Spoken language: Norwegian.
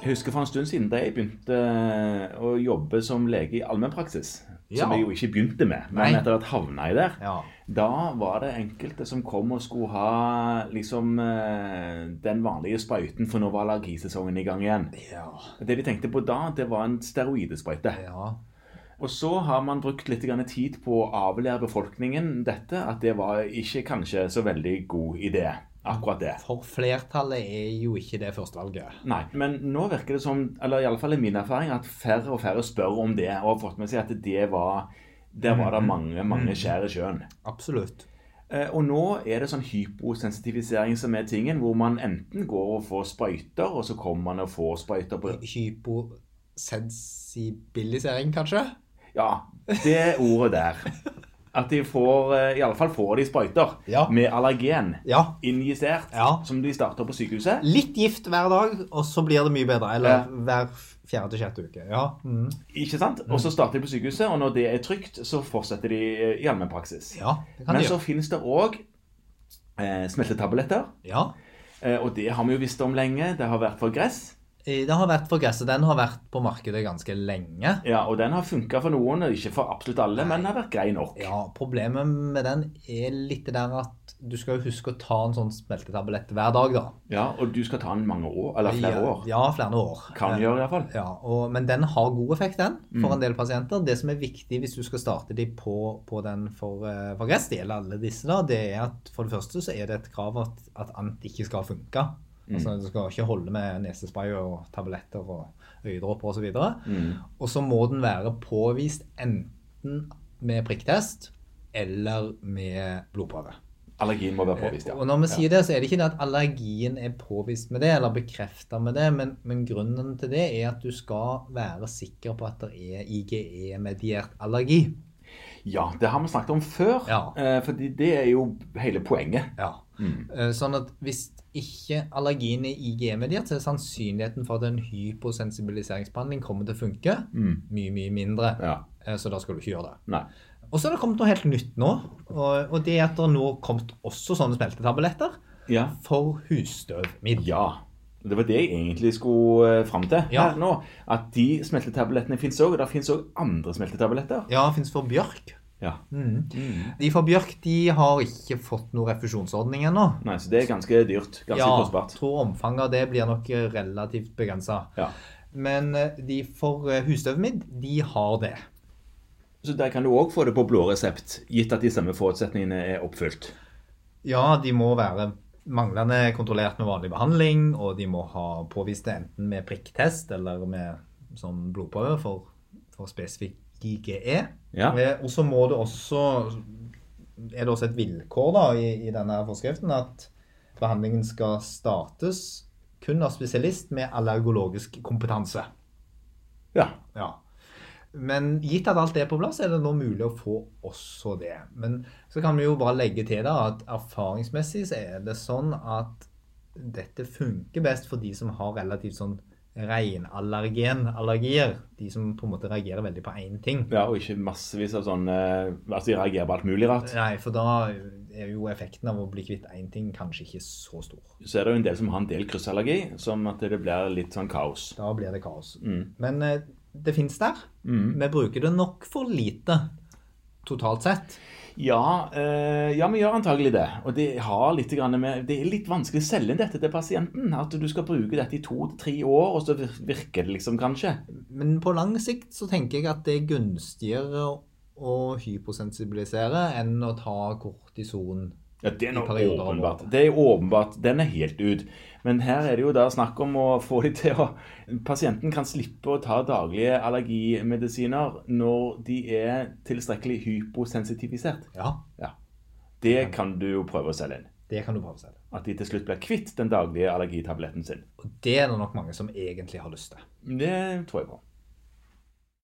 Jeg husker for en stund siden da jeg begynte eh, å jobbe som lege i allmennpraksis. Ja. Som jeg jo ikke begynte med, men Nei. etter at havna jeg der. Ja. Da var det enkelte som kom og skulle ha liksom eh, den vanlige sprøyten, for nå var allergisesongen i gang igjen. Ja. Det de tenkte på da, det var en steroidesprøyte. ja. Og så har man brukt litt tid på å avlære befolkningen dette, at det var ikke kanskje så veldig god idé, akkurat det. For flertallet er jo ikke det førstevalget. Nei, men nå virker det som, eller i alle fall er min erfaring, at færre og færre spør om det, og har fått med seg at det var, der var det mange, mange skjær i sjøen. Absolutt. Eh, Og nå er det sånn hyposensitivisering som er tingen, hvor man enten går og får sprøyter, og så kommer man og får sprøyter på Hyposensibilisering, kanskje? Ja, det ordet der. At de får, eh, i alle fall får de sprøyter Ja. med allergen Ja. injisert, Ja. som de starter på sykehuset. Litt gift hver dag, og så blir det mye bedre. Eller Ja. hver fjerde til sjette uke. Ja. Mm. Ikke sant? Og så starter de på sykehuset, og når det er trygt, så fortsetter de eh, i allmennpraksis. ja, Men så finnes det òg eh, smeltetabletter. Ja. Eh, og det har vi jo visst om lenge. Det har vært for gress. Eh, Det har vært for gresset. Den har vært på markedet ganske lenge. Ja, Og den har funka for noen, og ikke for absolutt alle, men den har vært grei nok. Ja, Problemet med den er litt det der at du skal jo huske å ta en sånn smeltetablett hver dag, da. Ja, Og du skal ta den mange år, eller flere Ja, år. Ja, flere år. Kan gjøre i hvert fall. Ja, og, Men den har god effekt, den, for Mm. en del pasienter. Det som er viktig hvis du skal starte de på, på den for, eh, for gress, det gjelder alle disse, da, det er at for det første så er det et krav at, at ant ikke skal funke. Mm. Altså Du skal ikke holde med nesespray og tabletter og øyedråper osv. Og, så Mm. og så må den være påvist enten med prikktest eller med blodprøve. Allergien må være påvist, ja. Og når vi sier det, så er det ikke det at allergien er påvist med det, eller bekrefta med det, men, men grunnen til det er at du skal være sikker på at det er IGE-mediert allergi. Ja, det har vi snakket om før. Ja. Eh, fordi det er jo hele poenget. Ja. Mm. Eh, Sånn at hvis ikke allergien er IGE-mediert, så er sannsynligheten for at en hyposensibiliseringsbehandling kommer til å funke, Mm. mye, mye mindre. Ja. Eh, Så da skal du ikke gjøre det. Nei. Og så er det kommet noe helt nytt nå, og, det er at det nå har kommet også sånne smeltetabletter Ja. for husstøvmiddel. Ja. Det var det jeg egentlig skulle eh, fram til Ja. her nå. At de smeltetablettene fins òg, og det fins òg andre smeltetabletter. Ja, det fins for bjørk. Ja. Mm. De for bjørk de har ikke fått noen refusjonsordning ennå. Nei, Så det er ganske dyrt. Ganske Ja, kostbart. tror omfanget av det blir nok relativt begrensa. Ja. Men eh, de for eh, husstøvmidd, de har det. Så der kan du òg få det på blå resept, gitt at de samme forutsetningene er oppfylt. Ja, de må være manglende kontrollert med vanlig behandling, og de må ha påvist det enten med prikktest eller med sånn blodprøve for, for spesifikk IGE. Ja. Eh, Og så må det også er det også et vilkår da i, i denne forskriften at behandlingen skal startes kun av spesialist med allergologisk kompetanse. Ja. Ja. Men gitt at alt er på plass, er det nå mulig å få også det. Men så kan vi jo bare legge til da at erfaringsmessig så er det sånn at dette funker best for de som har relativt sånn reinallergenallergier. De som på en måte reagerer veldig på én ting. ja, og ikke massevis av sånn Altså, de reagerer på alt mulig rart. Nei, for da er jo effekten av å bli kvitt én ting kanskje ikke så stor. Så er det jo en del som har en del kryssallergi, som at det blir litt sånn kaos. Da blir det kaos. Mm. Men eh, det fins der. Mm. Vi bruker det nok for lite totalt sett. Ja, eh, ja, vi gjør antagelig det. Og det, med, det er litt vanskelig å selge dette til pasienten. At du skal bruke dette i to til tre år, og så virker det liksom kanskje. Men på lang sikt så tenker jeg at det er gunstigere å hyposensibilisere enn å ta kortison. Ja, Det er noe åpenbart. Det er åpenbart. Den er helt ut. Men her er det jo da snakk om å få de til å Pasienten kan slippe å ta daglige allergimedisiner når de er tilstrekkelig hyposensitivisert. Ja, Ja. Det kan du jo prøve å selge inn. det kan du prøve å selge. At de til slutt blir kvitt den daglige allergitabletten sin. Og det er det nok mange som egentlig har lyst til. Det tror jeg på.